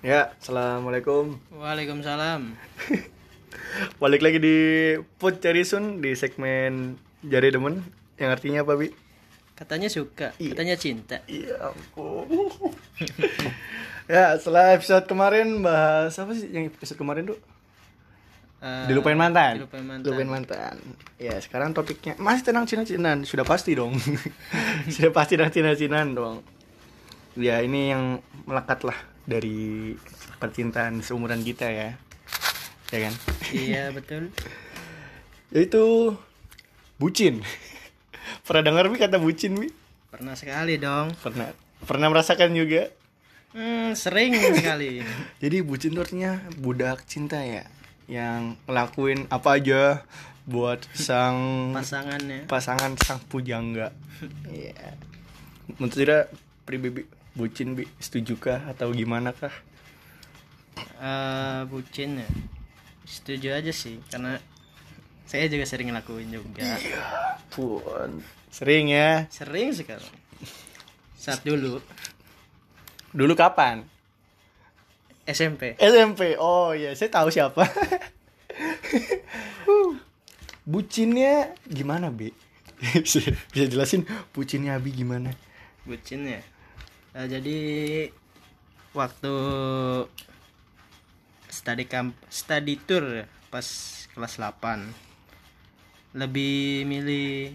Ya, assalamualaikum. Waalaikumsalam. Balik lagi di Put Carisun di segmen Jari Demen yang artinya apa, Bi? Katanya suka, Iya. katanya cinta. Iya ampun. ya, setelah episode kemarin bahas apa sih yang episode kemarin tuh? Eh, Dilupain mantan. Dilupain mantan. Dilupain mantan. Ya, sekarang topiknya masih tentang Cina-Cinan. Sudah pasti dong. Sudah pasti tentang Cina-Cinan dong. Ya, ini yang melekat lah dari percintaan seumuran kita ya. Ya kan? Iya betul. Yaitu bucin. Pernah dengar Bi kata bucin, Bi? Pernah sekali dong. Pernah. Pernah merasakan juga? Hmm, sering sekali. Jadi bucin itu artinya budak cinta ya yang ngelakuin apa aja buat sang Pasangannya. pasangan sang pujangga. Iya. Menurut Ira pribadi bucin bi setuju kah atau gimana kah? Eh, bucin ya. Setuju aja sih karena saya juga sering ngelakuin juga. Pun sering ya. Sering sekali. Saat dulu Dulu kapan? SMP. SMP. Oh iya, saya tahu siapa. Bucinnya gimana, Bi? bisa jelasin bucinnya Abi gimana? Bucin Eh, jadi waktu study camp study tour pas kelas 8 lebih milih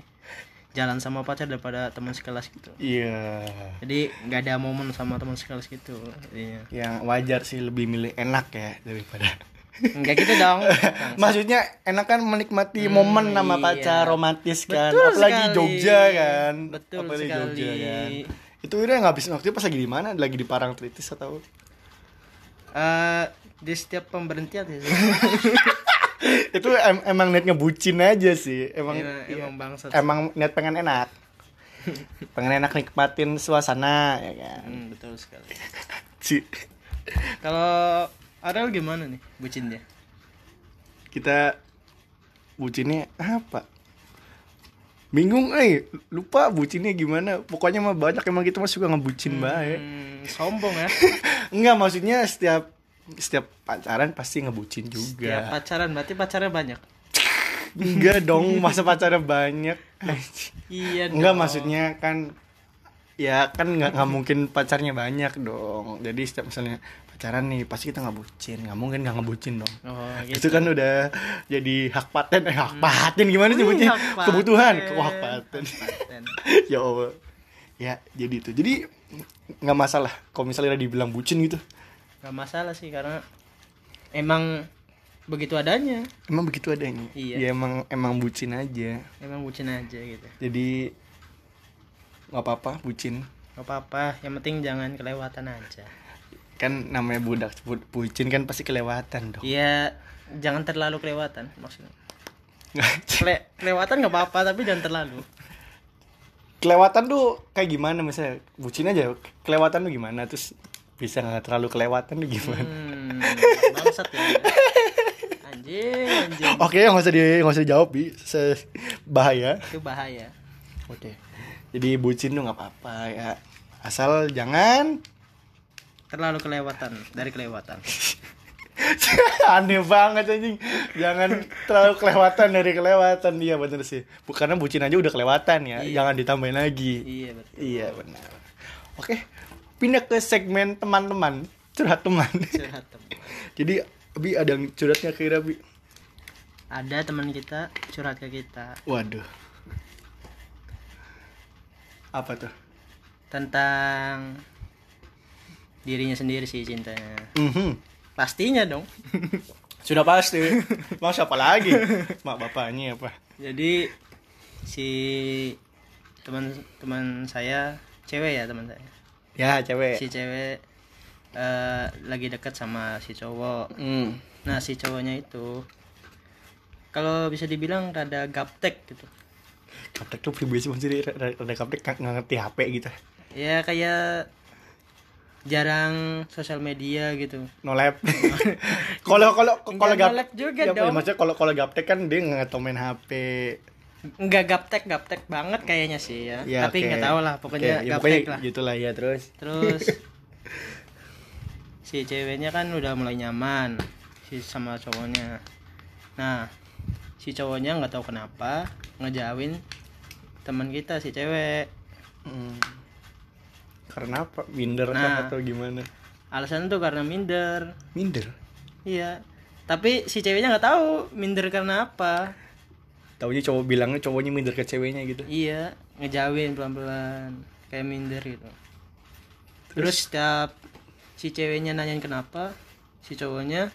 jalan sama pacar daripada teman sekelas gitu Iya. jadi nggak ada momen sama teman sekelas gitu iya Yang wajar sih lebih milih enak ya daripada nggak gitu dong Maksudnya enak kan menikmati Hmm, momen sama iya. pacar romantis kan, Betul apalagi sekali. Jogja kan, Betul apalagi sekali. Jogja kan. Itu udah ngabisin waktu pas lagi di mana? Lagi di Parangtritis atau? Eh, di setiap pemberhentian ya itu em- emang niatnya bucin aja sih, emang iya. emang bangsat emang niat pengen enak, pengen enak nikmatin suasana ya kan. Hmm, betul sekali Si kalau Arel gimana nih bucinnya kita bucinnya apa? Bingung, eh lupa bucinnya gimana. Pokoknya mah banyak emang kita mah suka ngebucin baik. Hmm, sombong ya Enggak maksudnya setiap setiap pacaran pasti ngebucin juga. pacaran berarti pacarnya banyak. Enggak dong, masa pacaran banyak. Iya Enggak maksudnya kan ya kan nggak nggak mungkin pacarnya banyak dong. Jadi setiap misalnya pacaran nih pasti kita ngebucin, nggak mungkin nggak ngebucin dong. Oh, Itu gitu. kan udah jadi hak paten, eh hak paten gimana nyebutnya? Hak paten. Kebutuhan, ke hak paten. Ya Allah. Ya, jadi itu. Jadi nggak masalah kalau misalnya dibilang bucin gitu. Gak masalah sih karena emang begitu adanya. Emang begitu adanya. Iya. Ya emang emang bucin aja. Emang bucin aja gitu. Jadi nggak apa-apa bucin. Gak apa-apa, yang penting jangan kelewatan aja. Kan namanya budak bu- bucin kan pasti kelewatan dong. Iya, jangan terlalu kelewatan maksudnya. Kele kelewatan gak apa-apa tapi jangan terlalu. kelewatan tuh kayak gimana misalnya bucin aja kelewatan tuh gimana terus bisa nggak terlalu kelewatan tuh gimana Hmm, bangsat ya. Anjing, anjing. oke nggak usah di nggak usah dijawab bi bahaya Itu bahaya. oke jadi bucin tuh nggak apa-apa ya. Asal jangan. Terlalu kelewatan dari kelewatan. aneh banget anjing. Jangan terlalu kelewatan dari kelewatan. Iya bener sih. Bukannya bucin aja udah kelewatan ya. Iya. jangan ditambahin lagi. Iya betul. iya benar. Oke pindah ke segmen teman-teman. Curhat teman. Curhat teman. jadi bi ada yang curhatnya kira bi Ada teman kita curhat ke kita. Waduh apa tuh tentang dirinya sendiri sih cintanya. Mhm. Pastinya dong. sudah pasti mas apa lagi mak bapaknya apa Jadi si teman-teman saya cewek ya teman saya. ya cewek Si cewek eh, lagi dekat sama si cowok. Hmm. Nah, si cowoknya itu kalau bisa dibilang rada gaptek gitu. Kaptek tuh pribadi sendiri ada kaptek nggak nggak ngerti HP gitu Ya kayak jarang sosial media gitu. nolep kalau kalau kalau Nggak nolep juga ya, dong. maksudnya kalau kalau gaptek kan dia nggak tahu main HP Enggak gaptek gaptek banget kayaknya sih ya. Ya, Tapi nggak tahu lah pokoknya Oke, ya, gaptek pokoknya lah. gitulah ya terus Terus si ceweknya kan udah mulai nyaman si sama cowoknya nah si cowoknya nggak tahu kenapa ngejauhin teman kita si cewek Hmm. Karena apa? Minder Nah. atau gimana? alasan tuh karena minder Minder. iya tapi si ceweknya nggak tahu minder karena apa Taunya cowok bilangnya cowoknya minder ke ceweknya gitu. iya ngejauhin pelan-pelan kayak minder gitu terus setiap si ceweknya nanyain kenapa si cowoknya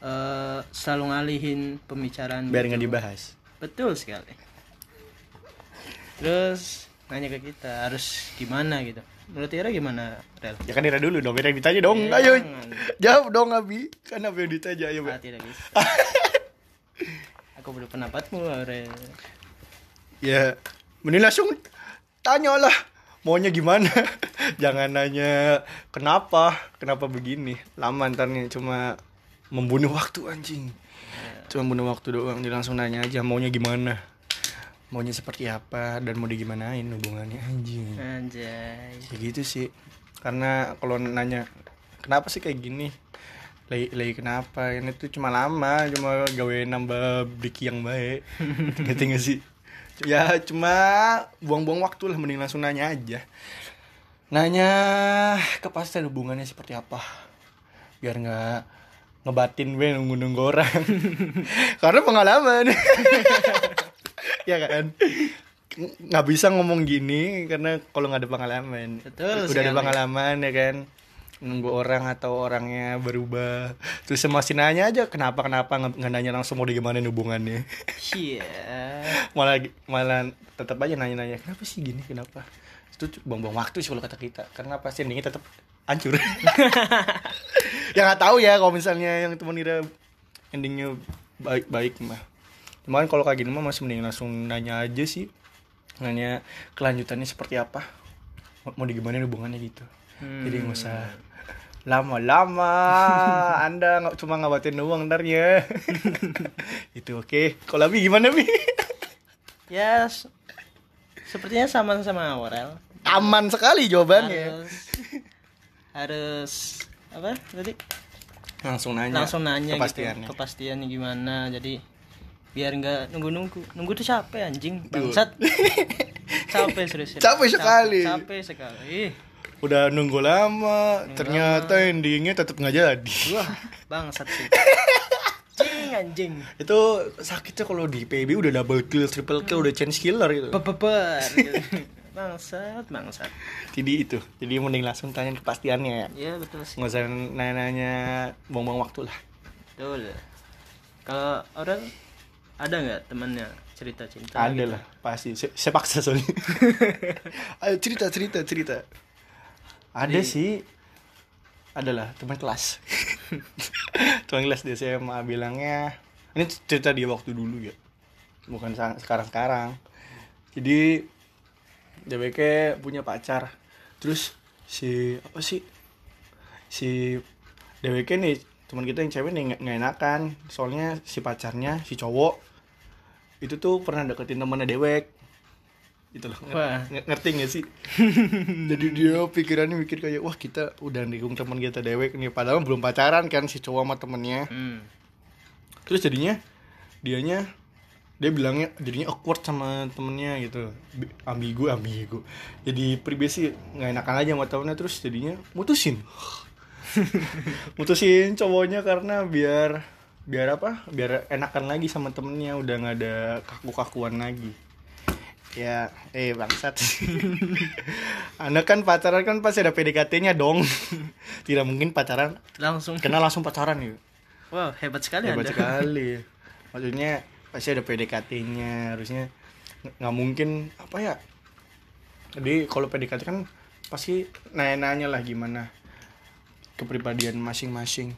eh selalu ngalihin pembicaraan Biar gitu. nggak dibahas. betul sekali terus nanya ke kita harus gimana gitu menurut Ira gimana Rel Ya kan Ira dulu dong, Ira ditanya dong. Eh, Ayo. jangan. Jawab dong Abi. Kan apa yang ditanya ayo, ah, tidak bisa aku beri pendapatmu Rel Ya, mending langsung tanya lah maunya gimana. Jangan nanya kenapa, kenapa begini. Lama ntar nih cuma membunuh waktu anjing. Cuma bunuh waktu doang, dia langsung nanya aja maunya gimana. Maunya seperti apa dan mau digimanain hubungannya anjing. anjay Ya gitu sih. Karena kalau nanya kenapa sih kayak gini? Lagi, lagi kenapa? Ini tuh cuma lama, cuma gawe nambah break yang baik. Ngerti gak sih? Ya cuma buang-buang waktu lah, mending langsung nanya aja. Nanya kepastian hubungannya seperti apa. Biar nggak ngebatin gue nunggu-nunggu orang. Karena pengalaman. ya kan? nggak bisa ngomong gini karena kalau nggak ada pengalaman. Betul udah ada pengalaman ya kan? Nunggu orang atau orangnya berubah. Terus masih nanya aja kenapa kenapa? Nggak nanya langsung mau digimanain hubungannya. Iya. Malah malah tetap aja nanya-nanya kenapa sih gini? Kenapa? Itu buang-buang waktu sih kalau kata kita. Karena pasti endingnya tetap hancur ya nggak tahu ya kalau misalnya yang teman Ira endingnya baik-baik mah. Cuman kalau kayak gini mah masih mending langsung nanya aja sih. Nanya kelanjutannya seperti apa. Mau digimanain hubungannya gitu. Jadi nggak usah lama-lama. Anda nggak cuma ngabatin doang ntar ya. Itu oke. Kalau Abi gimana bi? Ya s- sepertinya sama sama Aurel. Aman sekali jawabannya. Harus harus apa tadi? Langsung nanya langsung nanya kepastiannya gitu kepastiannya. gimana. Jadi biar nggak nunggu nunggu. Nunggu tuh capek anjing. Bangsat. Capek serius. Capek sekali. capek sekali. Udah nunggu lama ternyata endingnya tetap nggak jadi. Wah bangsat sih. Anjing anjing. Itu sakitnya kalau di PB udah double kill triple kill udah chance killer gitu. Gitu. bangsat bangsat. Jadi itu jadi mending langsung tanya kepastiannya ya. Ya betul sih. Nggak usah nanya-nanya buang-buang waktu lah. Betul. Kalau orang ada nggak temannya cerita cinta ada lah pasti. Saya, saya paksa soalnya. Ayo cerita cerita cerita. Ada sih. Adalah teman kelas. Teman kelas di SMA bilangnya ini cerita dia waktu dulu ya. Bukan sekarang sekarang jadi DBK punya pacar. Terus si apa sih? Si DWK nih teman kita yang cewek nih nggak enakan. Soalnya si pacarnya si cowok itu tuh pernah deketin temennya dewek. Gitu loh. Wah. nger- ngerti gak sih? Jadi dia pikirannya mikir kayak wah kita udah nikung teman kita dewek nih padahal belum pacaran kan si cowok sama temennya. Hmm. terus jadinya dianya dia bilangnya jadinya awkward sama temennya gitu. Bi- ambigu ambigu. Jadi pribadi nggak enakan aja sama temennya terus jadinya mutusin. Mutusin cowoknya karena biar biar apa? Biar enakan lagi sama temennya udah nggak ada kaku-kakuan lagi. Ya eh bangsat. Anda kan pacaran kan pasti ada PDKT-nya dong. Tidak mungkin pacaran. Langsung. Kenal langsung pacaran gitu wow hebat sekali hebat anda. sekali. Maksudnya pasti ada PDKT-nya harusnya nggak- mungkin apa ya jadi kalau PDKT kan pasti nanya-nanya lah gimana kepribadian masing-masing.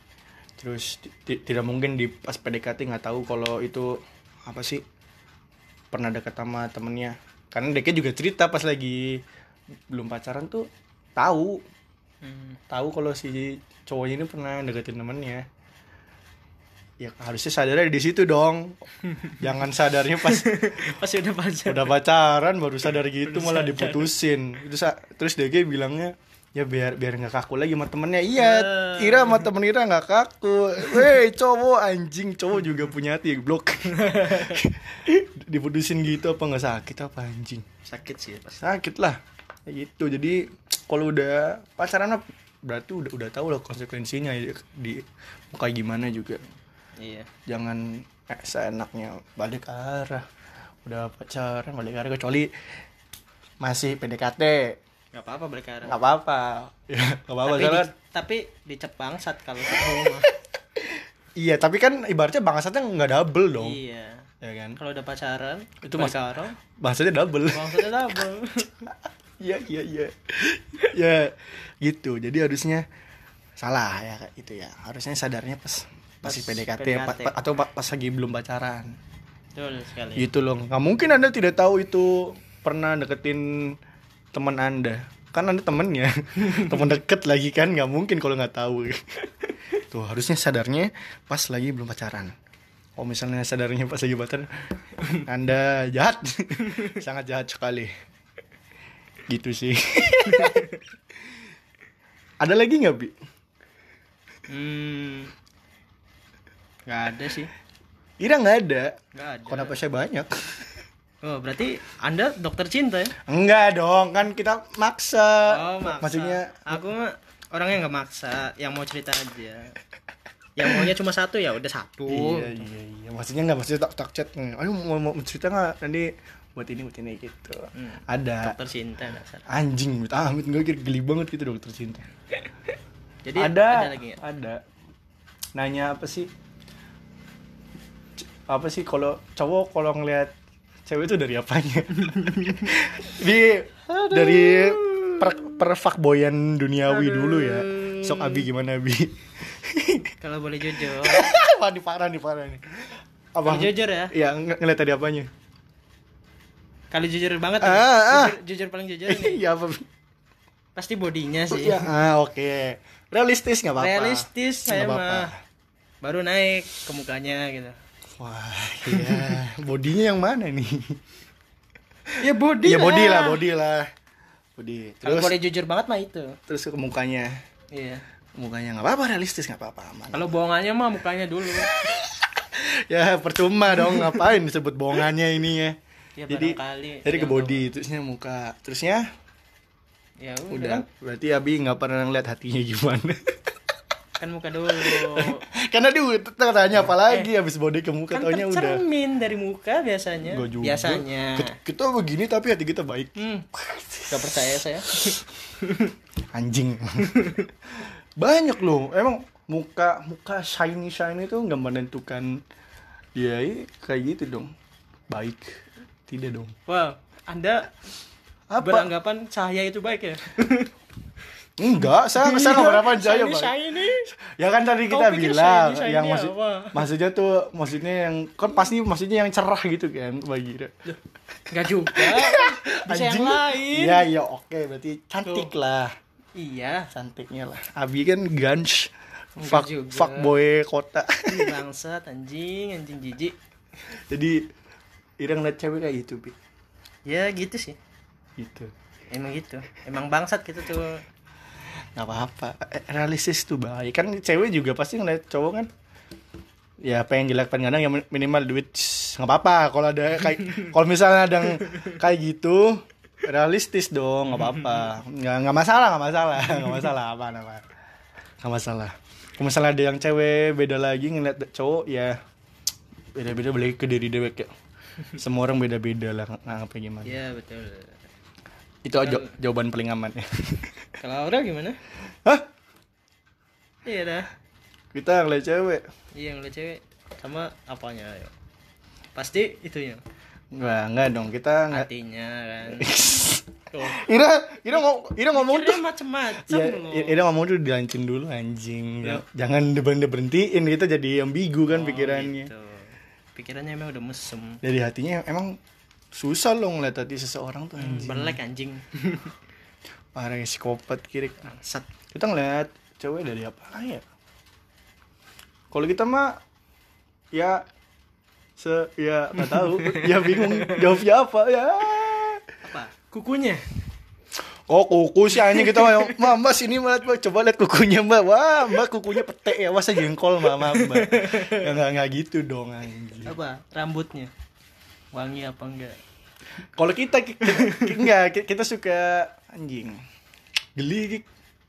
Terus ti- ti- tidak mungkin di pas PDKT nggak tahu kalau itu apa sih pernah dekat sama temennya. Karena Deke juga cerita pas lagi belum pacaran tuh tahu. Hmm. tahu kalau si cowoknya ini pernah deketin temennya ya harusnya sadarnya di situ dong. Jangan sadarnya pas pas udah pacar udah pacaran baru sadar gitu malah sadar. diputusin. Itu sa- terus DG bilangnya ya biar biar nggak kaku lagi sama temennya. Iya Eh. Ira sama temen Ira nggak kaku. Weh cowok anjing. Cowok juga punya hati blok. Diputusin gitu apa nggak sakit apa anjing? Sakit sih pas. Sakit lah. Ya gitu jadi kalau udah pacaran berarti udah udah tahu lah konsekuensinya ya, di mau kayak gimana juga iya. Jangan eh, seenaknya balik arah. Udah pacaran balik arah kecuali masih PDKT nggak apa-apa balik arah. Nggak apa-apa. Ya nggak apa-apa tapi, soalnya. di, tapi dicep bangsat kalau ketemu mah. iya tapi kan ibaratnya bangsatnya nggak double dong. Iya. Ya kan? Kalau udah pacaran Itu itu mas- mas arah. bangsatnya double. Bangsatnya double. Iya iya iya. Ya gitu. Jadi harusnya salah ya gitu ya. Harusnya sadarnya pas masih Pas PDKT, PDKT. pa- pa- atau pa- pas lagi belum pacaran. Betul sekali. Gitu loh. Nggak mungkin anda tidak tahu itu pernah deketin teman anda. Kan anda temennya. Teman deket lagi kan nggak mungkin kalau nggak tahu. Tuh harusnya sadarnya pas lagi belum pacaran. Kalau misalnya sadarnya pas lagi pacaran anda jahat. Sangat jahat sekali. Gitu sih. Ada lagi nggak bi? Hmm nggak ada sih Ira nggak ada nggak ada kenapa saya banyak oh berarti anda dokter cinta ya Enggak dong, kan kita maksa. oh maksa Maksudnya aku mah orangnya nggak maksa yang mau cerita aja yang maunya cuma satu ya udah satu iya iya iya. Maksudnya enggak maksudnya tak tak chat. Ayo mau, mau cerita enggak nanti buat ini buat ini gitu. Hmm. Ada dokter cinta dasar anjing amit amit enggak kira geli banget gitu dokter cinta. jadi ada, ada, lagi nggak? ada. Nanya apa sih? Apa sih kalau cowok kalau ngelihat cewek itu dari apanya? Di dari per, per fuckboyan duniawi dulu ya. Sok Abi gimana Abi? kalau boleh jujur Wah, ini parah nih, parah nih. Apa? Jujur ya Ya, ng ngeliat tadi apanya? kalau jujur banget ya, Ah, ah. jujur, jujur paling jujur nih Iya, apa? pasti bodinya sih Ya, ah, oke. Realistis nggak apa-apa. realistis saya Nggak apa-apa. mah baru naik ke mukanya gitu Wah, iya. Bodinya yang mana nih? ya body Iya, body lah, body lah. Body. kalau Terus boleh jujur banget mah itu terus ke mukanya. iya Mukanya nggak apa-apa, realistis nggak apa-apa, aman. kalau bohongannya mah mukanya dulu Ya, percuma dong ngapain disebut bohongannya ini ya. ya Jadi Jadi ke yang body, terusnya muka. Terusnya ya udah, udah. Berarti Abi nggak pernah ngeliat hatinya gimana. kan muka dulu Karena dia tanya apa lagi habis body ke muka kan taunya udah. tercermin dari muka biasanya Gua juga. biasanya Kita, kita begini tapi hati kita baik. hmm. gak percaya saya Anjing. Banyak loh. Emang muka muka shiny shiny itu nggak menentukan dia i- kayak gitu dong. Baik. Tidak dong. wow anda Apa? beranggapan cahaya itu baik ya Enggak, saya saya nggak berapa jaya, shiny Pak. shiny Ya kan tadi kita bilang shiny-shiny yang maksud apa? maksudnya tuh maksudnya yang kan pasti maksudnya yang cerah gitu kan bagi dia. Enggak juga. Bisa yang lain. Iya, iya, oke, berarti cantik lah. Iya. Cantiknya lah. Abi kan gans Enggak fuck juga. fuck boy kota. Ih, Bangsat anjing, anjing jijik. Jadi Ira ngeliat cewek kayak gitu, Bi. Ya gitu sih. Gitu. Emang gitu. Emang bangsat gitu tuh. Gak apa-apa. Eh, Realistis tuh baik. Kan cewek juga pasti ngeliat cowok kan. Ya pengen jelek pengen ganteng ya minimal duit nggak apa-apa kalau ada kayak kalau misalnya ada yang kayak gitu realistis dong nggak apa-apa nggak nggak masalah nggak masalah nggak masalah apa apa nggak masalah kalau misalnya ada yang cewek beda lagi ngeliat cowok ya beda-beda balik ke diri dewek ya semua orang beda-beda lah nggak apa gimana Iya betul. Itu aja jawaban paling aman ya Kalau Aura gimana? hah Iya dah. kita ngeliat cewek Iya ngeliat cewek sama apanya ya. Pasti itunya. nggak nggak dong kita nggak Hatinya kan. Ira Ira ngomong Ira ngomong tuh macem-macem ya loh. Ira ngomong tuh dilancin dulu anjing jangan berhenti berhentiin kita jadi ambigu kan Oh, pikirannya gitu. Pikirannya emang udah mesem. dari hatinya emang susah loh ngeliat hati seseorang tuh anjing. Belek anjing. parah psikopat kiri. Bangsat. kita ngeliat cewek dari apa? Ya kalau kita mah ya se ya nggak tahu. Ya bingung jawabnya apa ya. Apa? Kukunya. kok kuku sih hanya kita mah mama sini mbak. Mbak coba lihat kukunya mbak. Wah mbak kukunya petek ya. Masa jengkol mama mbak. Ya nggak nggak gitu dong anjing. Apa? Rambutnya wangi apa enggak? Kalau kita, kita enggak kita, suka anjing. Geli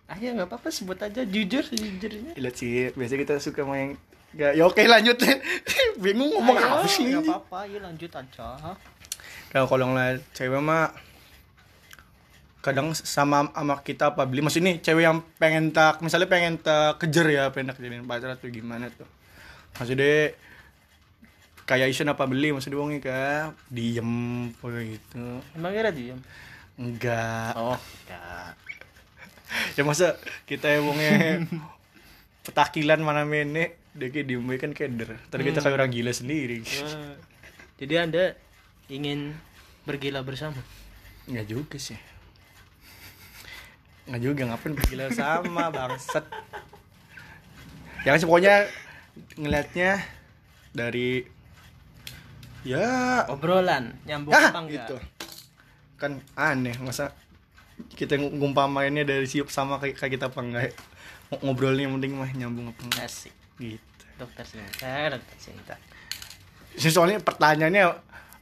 ah ya nggak apa-apa sebut aja jujur sejujurnya lihat sih biasanya kita suka main Gak, ya oke lanjut. Bingung ngomong Ayo, apa sih nggak apa-apa yuk lanjut aja Kalau kalau ngeliat cewek mah kadang sama sama kita apa beli. Maksud ini cewek yang pengen tak misalnya pengen tak kejar ya pengen tak jadiin pacar atau gimana tuh. Maksudnya kayak isu apa beli? Maksudnya wongnya kayak diem kayak gitu. Emang kira diem? Enggak. Oh enggak. Ya masa kita yang wongnya petakilan mana mene dia kayak diem kan keder tadi kita kayak orang gila sendiri. Wah. jadi anda ingin bergila bersama? Nggak juga sih. Nggak juga ngapain bergila sama bangsat. Ya kan pokoknya ngelihatnya dari ya. Obrolan nyambung ah, apa enggak gitu. Kan aneh masa kita ngumpamainnya dari siup sama kayak, kayak kita apa enggak ya? Ng- ngobrolnya penting mah nyambung apa enggak asik. Gitu. Dokter cinta dokter cinta Sih, soalnya pertanyaannya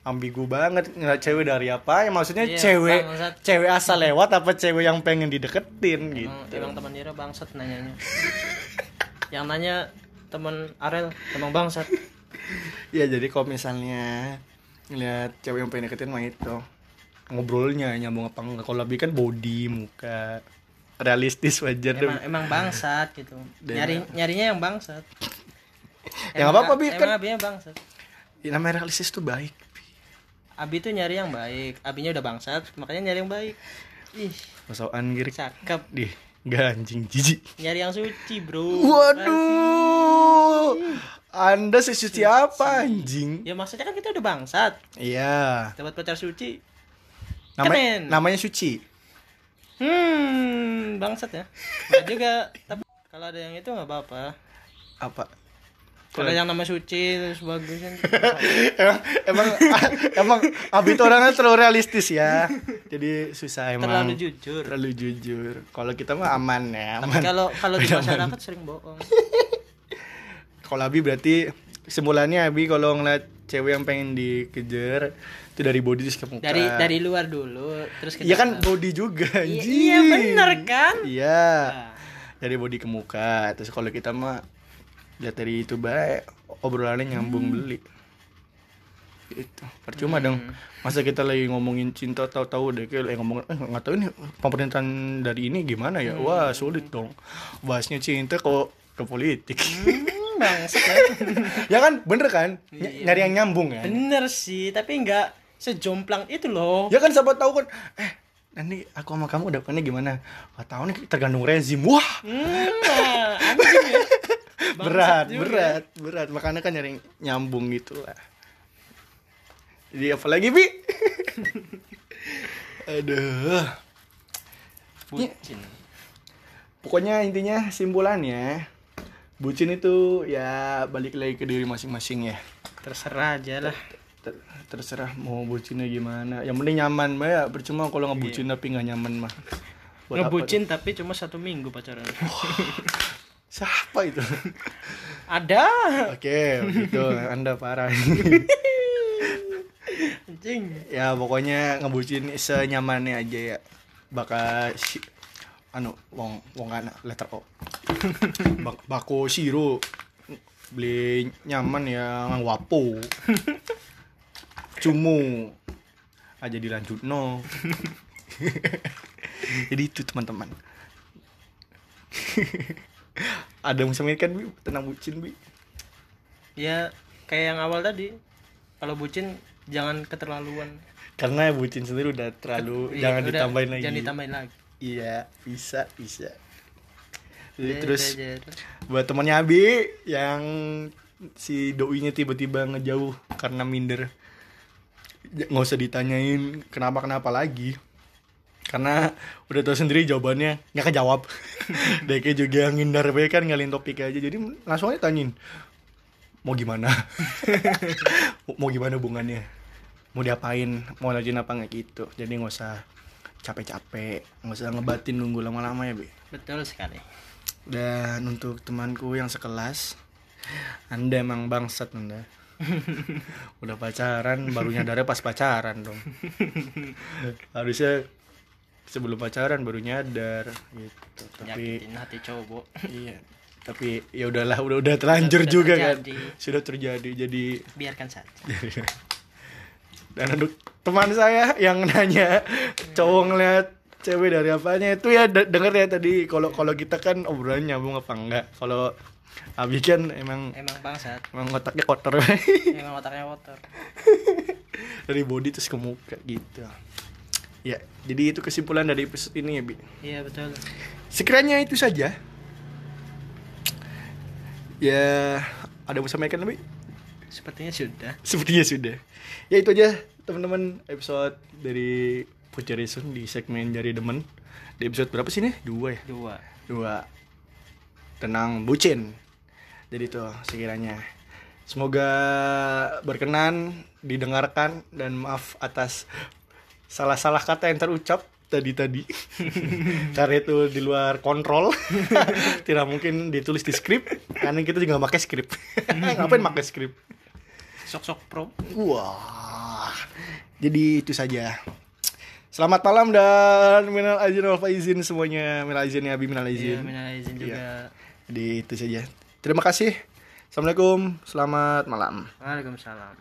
ambigu banget ngeliat cewek dari apa? Ya maksudnya Iya, cewek bangsat. cewek asal lewat apa cewek yang pengen dideketin gitu? emang, emang teman Dira bangsat nanyanya. Yang nanya teman Arel emang bangsat ya jadi kalau misalnya ngeliat cewek yang pengen deketin mah itu. Ngobrolnya nyambung apa enggak. Kalau lebih kan body muka. Realistis wajar deh emang emang bangsat gitu. Dan- nyari nyarinya yang bangsat. Ya, nggak apa-apa, Bi, emang kan- abinya bangsat. Ya, namanya realistis tuh baik abi tuh nyari yang baik. Abinya udah bangsat makanya nyari yang baik. Ih. Masauan girik cakep. Dih Gak anjing. Jijik. Nyari yang suci bro. Waduh. Anda sesuci apa anjing? Ya maksudnya kan kita udah bangsat. Iya. Dapat pacar suci. Namanya, Keren. namanya suci? Hmm bangsat ya. Nggak juga. Tapi kalau ada yang itu nggak apa-apa. Apa kalau yang nama suci terus bagus kan. Emang emang emang Abi itu orangnya terlalu realistis ya. Jadi susah emang. Terlalu jujur. Terlalu jujur. Kalau kita mah aman ya tapi aman. kalau kalau di masyarakat sering bohong. Kalau Abi berarti kesimpulannya Abi kalau ngeliat cewek yang pengen dikejar itu dari body terus ke muka. Dari dari luar dulu terus ke Iya kan body juga Iya, iya bener kan? Iya. Nah, Dari body ke muka. Terus kalau kita mah lihat dari itu baik obrolannya nyambung beli. Itu. Percuma dong. Masa kita lagi ngomongin cinta tahu-tahu deh kayak lagi ngomong eh nggak tahu ini pemerintahan dari ini gimana ya. Wah, sulit dong. Bahasnya cinta kok ke politik. hmm, ya ya kan bener kan? Ny- Iya. nyari yang nyambung kan? bener sih tapi nggak sejomplang itu loh Ya kan siapa tahu kan eh nanti aku sama kamu depannya gimana? Gak tahu nih tergantung rezim. Wah, hmm, anjing ya. Berat juga. berat berat. Makanya kan nyari nyambung gitu lah. Jadi apa lagi bi? Aduh. Bucin. Pokoknya intinya simpulannya bucin itu ya balik lagi ke diri masing-masing ya. Terserah aja lah Ter- terserah mau bucinnya gimana. Yang penting nyaman mah ya percuma kalau ngebucin tapi nggak nyaman mah Buat apa ngebucin tapi cuma satu minggu pacaran. Tuh? siapa itu? Ada. Oke gitu. Anda parah. Anjing. Ya pokoknya ngebucin senyamannya aja ya. Bakal si anu wong wong kana letter O. Bak, bako siro beli nyaman ya wapo cumu. Aja dilanjut no. Jadi itu teman-teman. Ada yang bisa kan bi? Tentang bucin bi? Ya kayak yang awal tadi. Kalau bucin jangan keterlaluan. Karena bucin sendiri udah terlalu Iya, jangan udah, ditambahin lagi. jangan ditambahin lagi. Iya, bisa, bisa. Jadi Udah, terus udah, udah. buat temannya Abi yang si doinya tiba-tiba ngejauh karena minder. Nggak usah ditanyain kenapa kenapa lagi. Karena udah tahu sendiri jawabannya nggak kejawab. Deke juga ngindar bae kan ngalin topik aja. Jadi langsung aja tanyain mau gimana? mau gimana hubungannya? Mau diapain? Mau lanjutin apa nggak gitu. Jadi nggak usah capek-capek nggak usah ngebatin nunggu lama-lama ya bi betul sekali dan untuk temanku yang sekelas anda emang bangsat anda udah pacaran baru nyadarnya pas pacaran dong. Harusnya sebelum pacaran baru nyadar gitu. Tapi nyakitin hati cowok. iya tapi ya udahlah udah udah terlanjur Sudah juga terjadi. kan sudah terjadi jadi biarkan saja. Dan untuk teman saya yang nanya cowok ngeliat cewek dari apanya itu ya de- denger ya tadi kalau kalau kita kan obrolan nyambung apa enggak? Kalau Abi kan emang emang bangsat emang otaknya kotor emang otaknya kotor dari body terus ke muka gitu ya jadi itu kesimpulan dari episode ini ya bi iya betul sekiranya itu saja ya ada mau sampaikan lebih sepertinya sudah Sepertinya sudah. Ya itu aja teman-teman episode dari Futurism di segmen Jari Demen. Di episode berapa sih nih? Dua ya? dua Dua. Tenang bucin. Jadi tuh sekiranya. Semoga berkenan, didengarkan dan maaf atas salah-salah kata yang terucap tadi-tadi. Karena itu di luar kontrol. Tidak mungkin ditulis di skrip. Karena kita juga pakai skrip. Ngapain pakai skrip? sok-sok pro Wah. Jadi itu saja. Selamat malam dan minal aizin wal faizin semuanya. Minal aizin ya Abi minal iya aizin. minal izin juga Jadi itu saja. Terima kasih. Assalamualaikum. Selamat malam. Waalaikumsalam